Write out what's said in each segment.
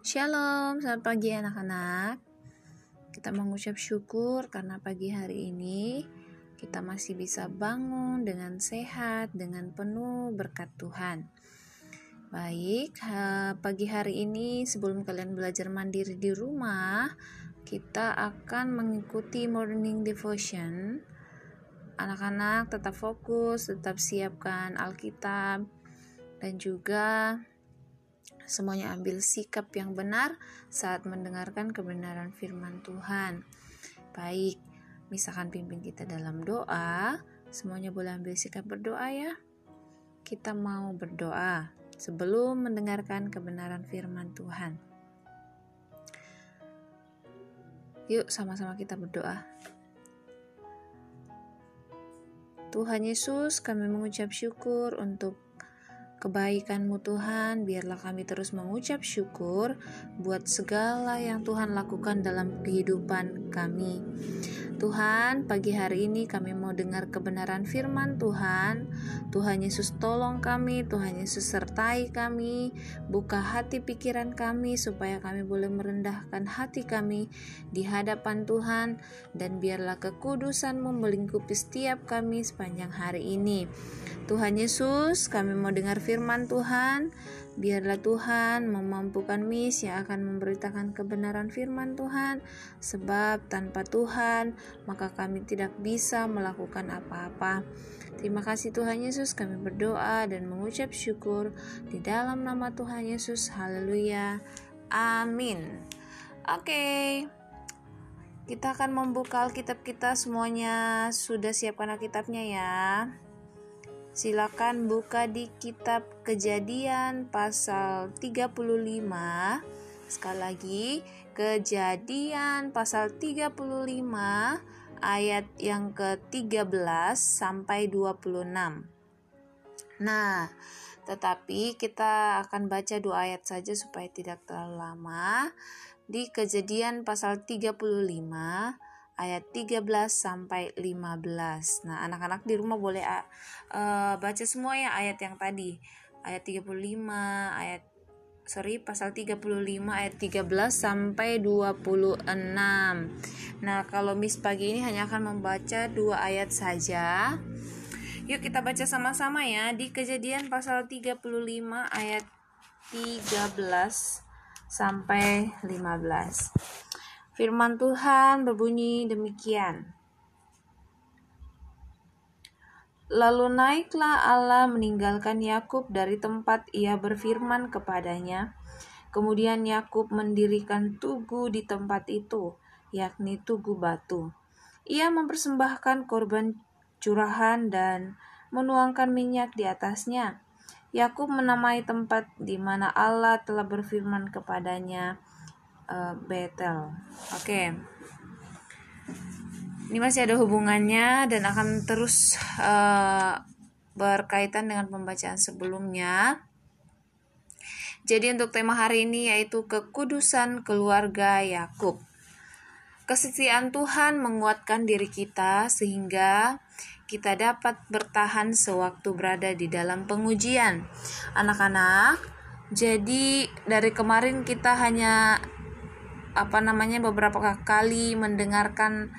Shalom, selamat pagi anak-anak. Kita mengucap syukur karena pagi hari ini kita masih bisa bangun dengan sehat, dengan penuh berkat Tuhan. Baik, pagi hari ini sebelum kalian belajar mandiri di rumah, kita akan mengikuti morning devotion. Anak-anak tetap fokus, tetap siapkan Alkitab, dan juga semuanya ambil sikap yang benar saat mendengarkan kebenaran firman Tuhan. Baik, misalkan pimpin kita dalam doa, semuanya boleh ambil sikap berdoa ya. Kita mau berdoa sebelum mendengarkan kebenaran firman Tuhan. Yuk sama-sama kita berdoa. Tuhan Yesus, kami mengucap syukur untuk kebaikanmu Tuhan, biarlah kami terus mengucap syukur buat segala yang Tuhan lakukan dalam kehidupan kami. Tuhan, pagi hari ini kami mau dengar kebenaran firman Tuhan. Tuhan Yesus tolong kami, Tuhan Yesus sertai kami, buka hati pikiran kami supaya kami boleh merendahkan hati kami di hadapan Tuhan dan biarlah kekudusan melingkupi setiap kami sepanjang hari ini. Tuhan Yesus, kami mau dengar firman Tuhan. Biarlah Tuhan memampukan Miss yang akan memberitakan kebenaran firman Tuhan, sebab tanpa Tuhan maka kami tidak bisa melakukan apa-apa. Terima kasih Tuhan Yesus, kami berdoa dan mengucap syukur di dalam nama Tuhan Yesus. Haleluya. Amin. Oke. Okay. Kita akan membuka Alkitab kita semuanya. Sudah siapkan Alkitabnya ya. Silakan buka di kitab Kejadian pasal 35. Sekali lagi, Kejadian pasal 35 ayat yang ke-13 sampai 26. Nah, tetapi kita akan baca dua ayat saja supaya tidak terlalu lama. Di Kejadian pasal 35 ayat 13 sampai 15. Nah, anak-anak di rumah boleh uh, baca semua ya ayat yang tadi. Ayat 35, ayat sorry pasal 35 ayat 13 sampai 26. Nah, kalau Miss pagi ini hanya akan membaca dua ayat saja. Yuk kita baca sama-sama ya di Kejadian pasal 35 ayat 13 sampai 15. Firman Tuhan berbunyi demikian. Lalu naiklah Allah meninggalkan Yakub dari tempat ia berfirman kepadanya. Kemudian Yakub mendirikan tugu di tempat itu, yakni tugu batu. Ia mempersembahkan korban curahan dan menuangkan minyak di atasnya. Yakub menamai tempat di mana Allah telah berfirman kepadanya, uh. Oke. Okay. Ini masih ada hubungannya dan akan terus uh, berkaitan dengan pembacaan sebelumnya. Jadi untuk tema hari ini yaitu kekudusan keluarga Yakub. Kesetiaan Tuhan menguatkan diri kita sehingga kita dapat bertahan sewaktu berada di dalam pengujian. Anak-anak, jadi dari kemarin kita hanya apa namanya beberapa kali mendengarkan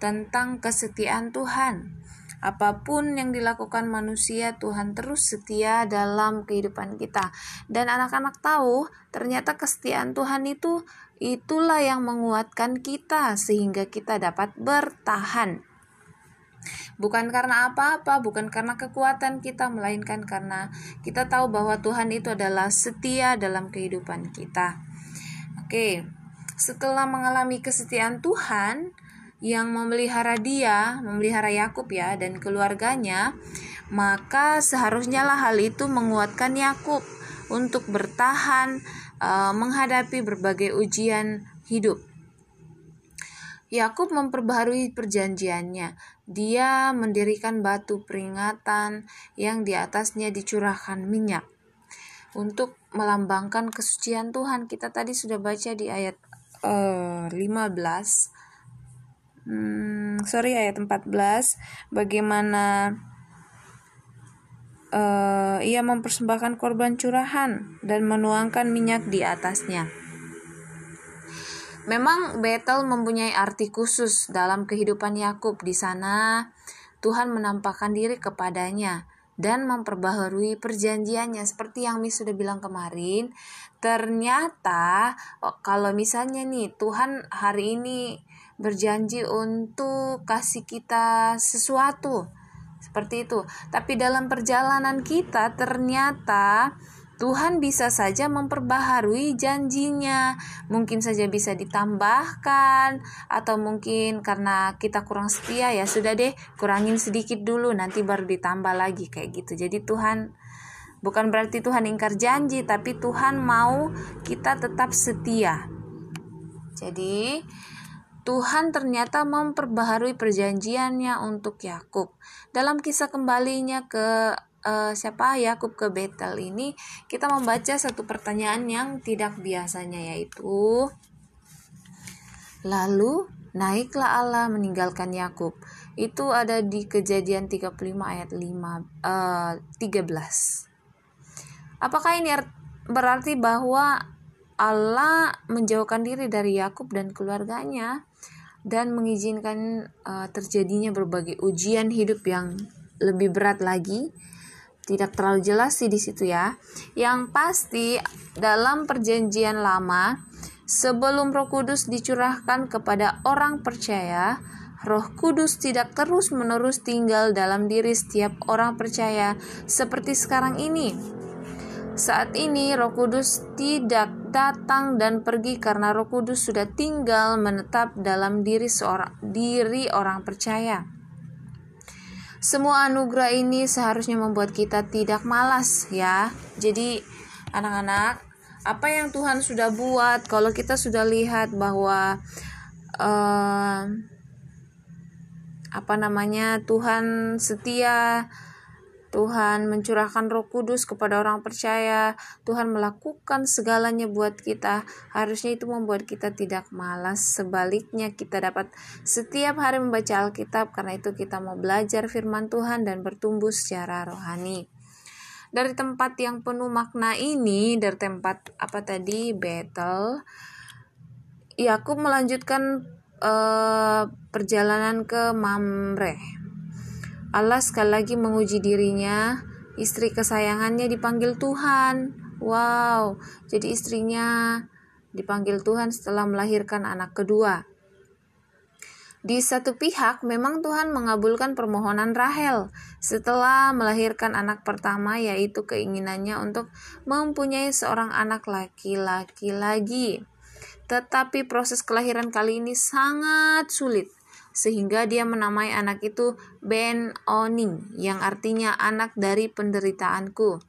tentang kesetiaan Tuhan. Apa pun yang dilakukan manusia, Tuhan terus setia dalam kehidupan kita. Dan anak-anak tahu, ternyata kesetiaan Tuhan itu itulah yang menguatkan kita sehingga kita dapat bertahan. Bukan karena apa-apa, bukan karena kekuatan kita, melainkan karena kita tahu bahwa Tuhan itu adalah setia dalam kehidupan kita. Oke, setelah mengalami kesetiaan Tuhan yang memelihara dia, memelihara Yakub ya dan keluarganya, maka seharusnya lah hal itu menguatkan Yakub untuk bertahan uh, menghadapi berbagai ujian hidup. Yakub memperbaharui perjanjiannya. Dia mendirikan batu peringatan yang di atasnya dicurahkan minyak untuk melambangkan kesucian Tuhan. Kita tadi sudah baca di ayat uh, 15 hmm, sorry ayat 14 bagaimana uh, ia mempersembahkan korban curahan dan menuangkan minyak di atasnya. Memang Betel mempunyai arti khusus dalam kehidupan Yakub. Di sana. Tuhan menampakkan diri kepadanya dan memperbaharui perjanjiannya. Seperti yang Miss sudah bilang kemarin ternyata kalau misalnya nih Tuhan hari ini berjanji untuk kasih kita sesuatu seperti itu. Tapi dalam perjalanan kita ternyata Tuhan bisa saja memperbaharui janjinya, mungkin saja bisa ditambahkan, atau mungkin karena kita kurang setia ya sudah deh kurangin sedikit dulu nanti baru ditambah lagi kayak gitu. Jadi Tuhan bukan berarti Tuhan ingkar janji, tapi Tuhan mau kita tetap setia. Jadi Tuhan ternyata memperbaharui perjanjiannya untuk Yakub. Dalam kisah kembalinya ke uh, siapa? Yakub ke Betel. Ini kita membaca satu pertanyaan yang tidak biasanya yaitu lalu naiklah Allah meninggalkan Yakub. Itu ada di kejadian 35 ayat 5 uh, 13 apakah ini berarti bahwa Allah menjauhkan diri dari Yakub dan keluarganya dan mengizinkan uh, terjadinya berbagai ujian hidup yang lebih berat lagi tidak terlalu jelas sih di situ ya. Yang pasti dalam perjanjian lama sebelum Roh Kudus dicurahkan kepada orang percaya, Roh Kudus tidak terus-menerus tinggal dalam diri setiap orang percaya seperti sekarang ini. Saat ini Roh Kudus tidak datang dan pergi karena Roh Kudus sudah tinggal menetap dalam diri seorang diri orang percaya. Semua anugerah ini seharusnya membuat kita tidak malas ya. Jadi anak-anak, apa yang Tuhan sudah buat kalau kita sudah lihat bahwa uh, apa namanya Tuhan setia Tuhan mencurahkan Roh Kudus kepada orang percaya. Tuhan melakukan segalanya buat kita. Harusnya itu membuat kita tidak malas. Sebaliknya, kita dapat setiap hari membaca Alkitab, karena itu kita mau belajar firman Tuhan dan bertumbuh secara rohani. Dari tempat yang penuh makna ini, dari tempat apa tadi, Betel, Yakub melanjutkan uh, perjalanan ke Mamre Allah sekali lagi menguji dirinya. Istri kesayangannya dipanggil Tuhan. Wow, jadi istrinya dipanggil Tuhan setelah melahirkan anak kedua. Di satu pihak, memang Tuhan mengabulkan permohonan Rahel setelah melahirkan anak pertama, yaitu keinginannya untuk mempunyai seorang anak laki-laki lagi. Tetapi proses kelahiran kali ini sangat sulit sehingga dia menamai anak itu Ben Oning yang artinya anak dari penderitaanku.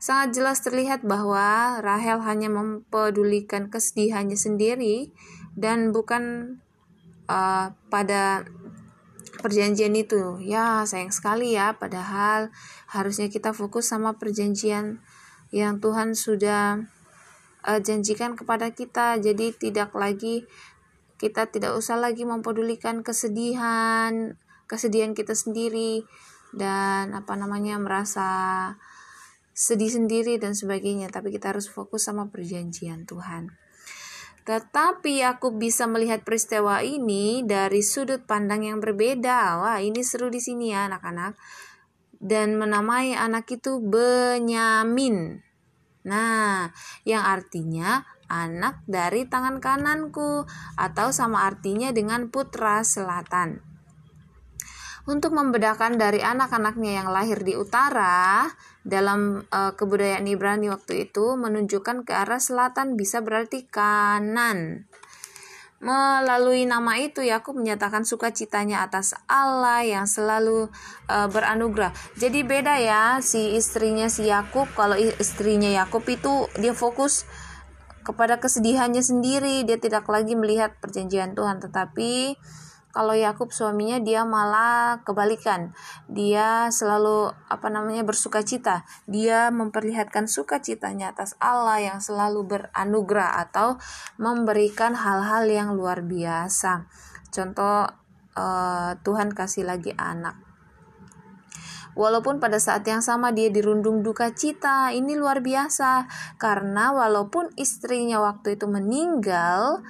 Sangat jelas terlihat bahwa Rahel hanya mempedulikan kesedihannya sendiri dan bukan uh, pada perjanjian itu. Ya, sayang sekali ya, padahal harusnya kita fokus sama perjanjian yang Tuhan sudah uh, janjikan kepada kita. Jadi tidak lagi kita tidak usah lagi mempedulikan kesedihan kesedihan kita sendiri dan apa namanya merasa sedih sendiri dan sebagainya tapi kita harus fokus sama perjanjian Tuhan tetapi aku bisa melihat peristiwa ini dari sudut pandang yang berbeda. Wah, ini seru di sini ya anak-anak. Dan menamai anak itu Benyamin. Nah, yang artinya anak dari tangan kananku atau sama artinya dengan putra selatan. Untuk membedakan dari anak-anaknya yang lahir di utara, dalam e, kebudayaan Ibrani waktu itu menunjukkan ke arah selatan bisa berarti kanan. Melalui nama itu Yakub menyatakan sukacitanya atas Allah yang selalu uh, beranugerah. Jadi beda ya si istrinya si Yakub kalau istrinya Yakub itu dia fokus kepada kesedihannya sendiri. Dia tidak lagi melihat perjanjian Tuhan tetapi kalau Yakub suaminya dia malah kebalikan. Dia selalu apa namanya bersuka cita. Dia memperlihatkan sukacitanya atas Allah yang selalu beranugerah atau memberikan hal-hal yang luar biasa. Contoh uh, Tuhan kasih lagi anak Walaupun pada saat yang sama dia dirundung duka cita, ini luar biasa karena walaupun istrinya waktu itu meninggal,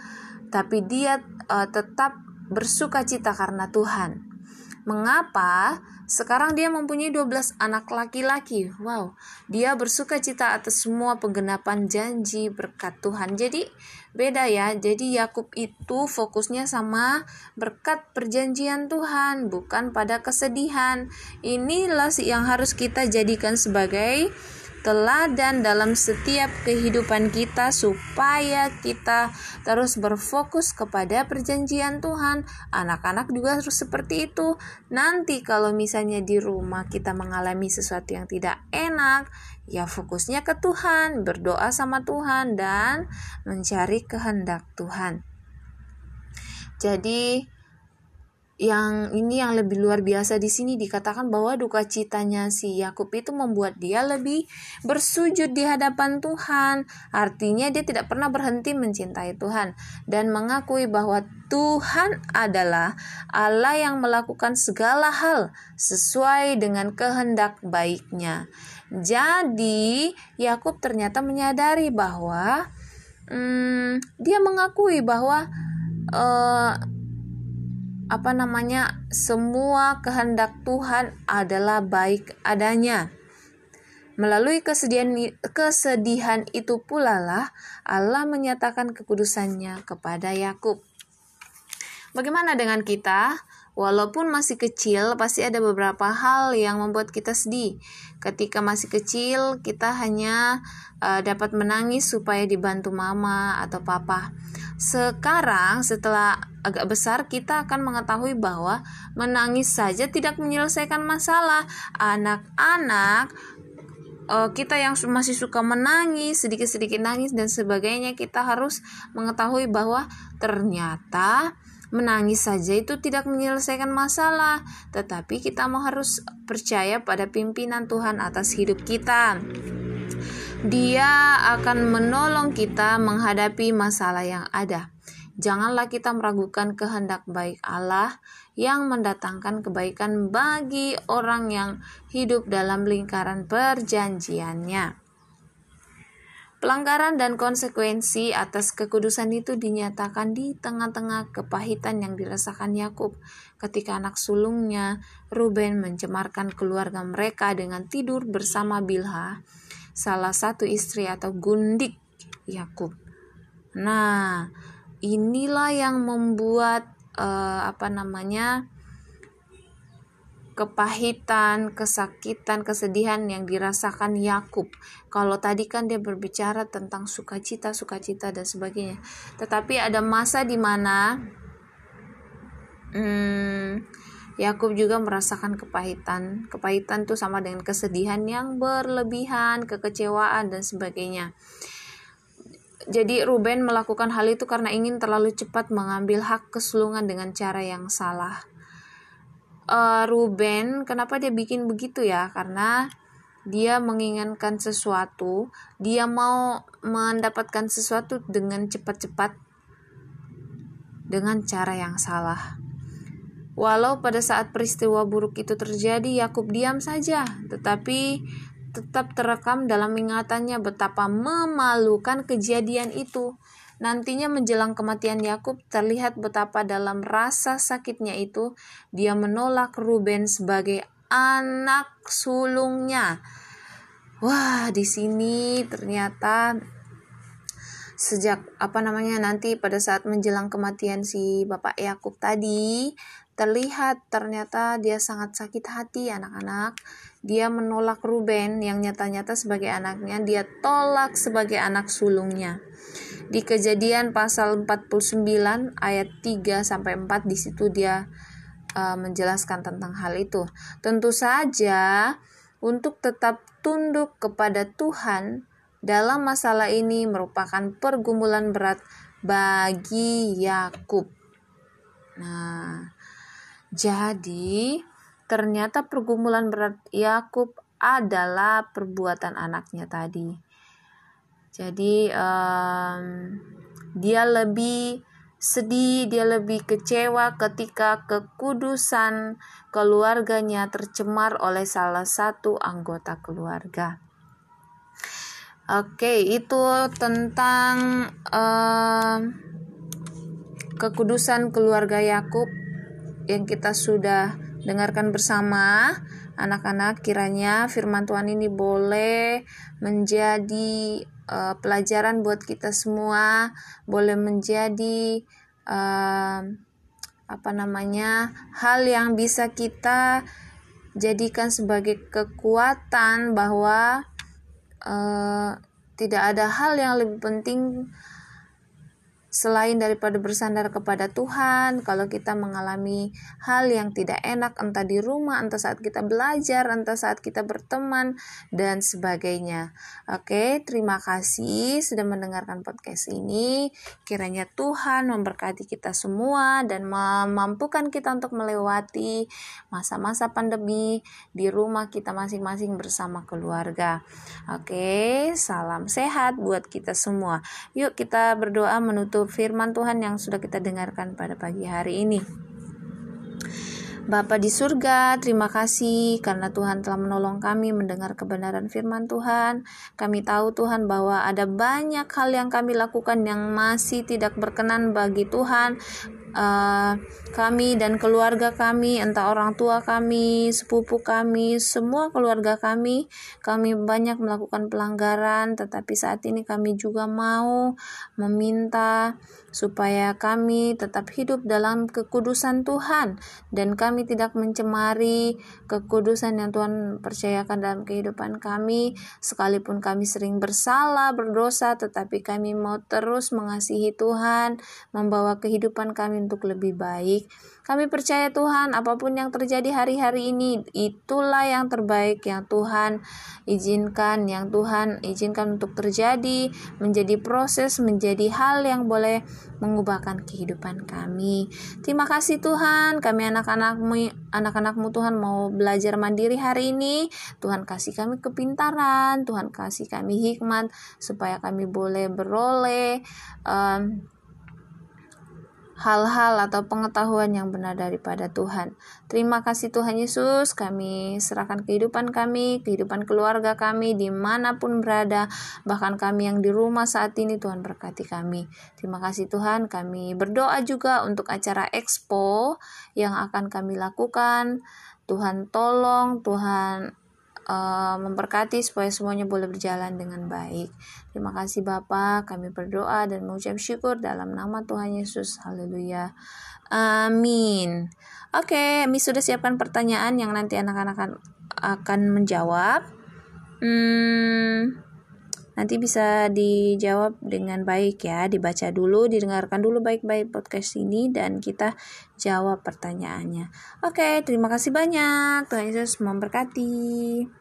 tapi dia uh, tetap bersuka cita karena Tuhan. Mengapa? Sekarang dia mempunyai 12 anak laki-laki. Wow, dia bersuka cita atas semua penggenapan janji berkat Tuhan. Jadi beda ya. Jadi Yakub itu fokusnya sama berkat perjanjian Tuhan, bukan pada kesedihan. Inilah yang harus kita jadikan sebagai teladan dalam setiap kehidupan kita supaya kita terus berfokus kepada perjanjian Tuhan. Anak-anak juga harus seperti itu. Nanti kalau misalnya di rumah kita mengalami sesuatu yang tidak enak, ya fokusnya ke Tuhan, berdoa sama Tuhan dan mencari kehendak Tuhan. Jadi yang ini yang lebih luar biasa di sini dikatakan bahwa duka citanya si Yakub itu membuat dia lebih bersujud di hadapan Tuhan. Artinya dia tidak pernah berhenti mencintai Tuhan dan mengakui bahwa Tuhan adalah Allah yang melakukan segala hal sesuai dengan kehendak baiknya. Jadi Yakub ternyata menyadari bahwa hmm, dia mengakui bahwa uh, apa namanya semua kehendak Tuhan adalah baik adanya. Melalui kesedihan, kesedihan itu pula lah Allah menyatakan kekudusannya kepada Yakub. Bagaimana dengan kita? Walaupun masih kecil, pasti ada beberapa hal yang membuat kita sedih. Ketika masih kecil, kita hanya uh, dapat menangis supaya dibantu mama atau papa. Sekarang setelah agak besar kita akan mengetahui bahwa menangis saja tidak menyelesaikan masalah. Anak-anak uh, kita yang masih suka menangis, sedikit-sedikit nangis dan sebagainya, kita harus mengetahui bahwa ternyata menangis saja itu tidak menyelesaikan masalah, tetapi kita mau harus percaya pada pimpinan Tuhan atas hidup kita. Dia akan menolong kita menghadapi masalah yang ada. Janganlah kita meragukan kehendak baik Allah yang mendatangkan kebaikan bagi orang yang hidup dalam lingkaran perjanjiannya. Pelanggaran dan konsekuensi atas kekudusan itu dinyatakan di tengah-tengah kepahitan yang dirasakan Yakub ketika anak sulungnya Ruben mencemarkan keluarga mereka dengan tidur bersama Bilha salah satu istri atau gundik Yakub. Nah, inilah yang membuat uh, apa namanya kepahitan, kesakitan, kesedihan yang dirasakan Yakub. Kalau tadi kan dia berbicara tentang sukacita, sukacita dan sebagainya. Tetapi ada masa di mana hmm, Yakub juga merasakan kepahitan. Kepahitan itu sama dengan kesedihan yang berlebihan, kekecewaan dan sebagainya. Jadi Ruben melakukan hal itu karena ingin terlalu cepat mengambil hak kesulungan dengan cara yang salah. Uh, Ruben, kenapa dia bikin begitu ya? Karena dia menginginkan sesuatu, dia mau mendapatkan sesuatu dengan cepat-cepat dengan cara yang salah. Walau pada saat peristiwa buruk itu terjadi, Yakub diam saja, tetapi tetap terekam dalam ingatannya betapa memalukan kejadian itu. Nantinya menjelang kematian Yakub terlihat betapa dalam rasa sakitnya itu dia menolak Ruben sebagai anak sulungnya. Wah, di sini ternyata sejak apa namanya nanti pada saat menjelang kematian si Bapak Yakub tadi Terlihat ternyata dia sangat sakit hati anak-anak. Dia menolak Ruben yang nyata-nyata sebagai anaknya, dia tolak sebagai anak sulungnya. Di Kejadian pasal 49 ayat 3 sampai 4 di situ dia uh, menjelaskan tentang hal itu. Tentu saja untuk tetap tunduk kepada Tuhan dalam masalah ini merupakan pergumulan berat bagi Yakub. Nah, jadi, ternyata pergumulan berat Yakub adalah perbuatan anaknya tadi. Jadi, um, dia lebih sedih, dia lebih kecewa ketika kekudusan keluarganya tercemar oleh salah satu anggota keluarga. Oke, itu tentang um, kekudusan keluarga Yakub yang kita sudah dengarkan bersama anak-anak kiranya firman Tuhan ini boleh menjadi uh, pelajaran buat kita semua boleh menjadi uh, apa namanya hal yang bisa kita jadikan sebagai kekuatan bahwa uh, tidak ada hal yang lebih penting selain daripada bersandar kepada Tuhan, kalau kita mengalami hal yang tidak enak, entah di rumah, entah saat kita belajar, entah saat kita berteman, dan sebagainya. Oke, terima kasih sudah mendengarkan podcast ini. Kiranya Tuhan memberkati kita semua dan memampukan kita untuk melewati masa-masa pandemi di rumah kita masing-masing bersama keluarga. Oke, salam sehat buat kita semua. Yuk, kita berdoa menutup firman Tuhan yang sudah kita dengarkan pada pagi hari ini. Bapa di surga, terima kasih karena Tuhan telah menolong kami mendengar kebenaran firman Tuhan. Kami tahu Tuhan bahwa ada banyak hal yang kami lakukan yang masih tidak berkenan bagi Tuhan uh, kami dan keluarga kami, entah orang tua kami, sepupu kami, semua keluarga kami, kami banyak melakukan pelanggaran, tetapi saat ini kami juga mau meminta supaya kami tetap hidup dalam kekudusan Tuhan. Dan kami tidak mencemari kekudusan yang Tuhan percayakan dalam kehidupan kami. Sekalipun kami sering bersalah berdosa tetapi kami mau terus mengasihi Tuhan membawa kehidupan kami untuk lebih baik kami percaya Tuhan, apa pun yang terjadi hari-hari ini, itulah yang terbaik yang Tuhan izinkan, yang Tuhan izinkan untuk terjadi, menjadi proses, menjadi hal yang boleh mengubahkan kehidupan kami. Terima kasih Tuhan, kami anak-anakmu, anak-anakmu Tuhan mau belajar mandiri hari ini. Tuhan kasih kami kepintaran, Tuhan kasih kami hikmat supaya kami boleh beroleh um, hal-hal atau pengetahuan yang benar daripada Tuhan. Terima kasih Tuhan Yesus, kami serahkan kehidupan kami, kehidupan keluarga kami, di mana pun berada, bahkan kami yang di rumah saat ini, Tuhan berkati kami. Terima kasih Tuhan, kami berdoa juga untuk acara expo yang akan kami lakukan. Tuhan tolong, Tuhan uh, memberkati supaya semuanya boleh berjalan dengan baik. Terima kasih Bapak, kami berdoa dan mengucap syukur dalam nama Tuhan Yesus. Haleluya. Amin. Oke, Mi sudah siapkan pertanyaan yang nanti anak-anak akan, akan menjawab. Hmm, nanti bisa dijawab dengan baik ya, dibaca dulu, didengarkan dulu baik-baik podcast ini dan kita jawab pertanyaannya. Oke, terima kasih banyak. Tuhan Yesus memberkati.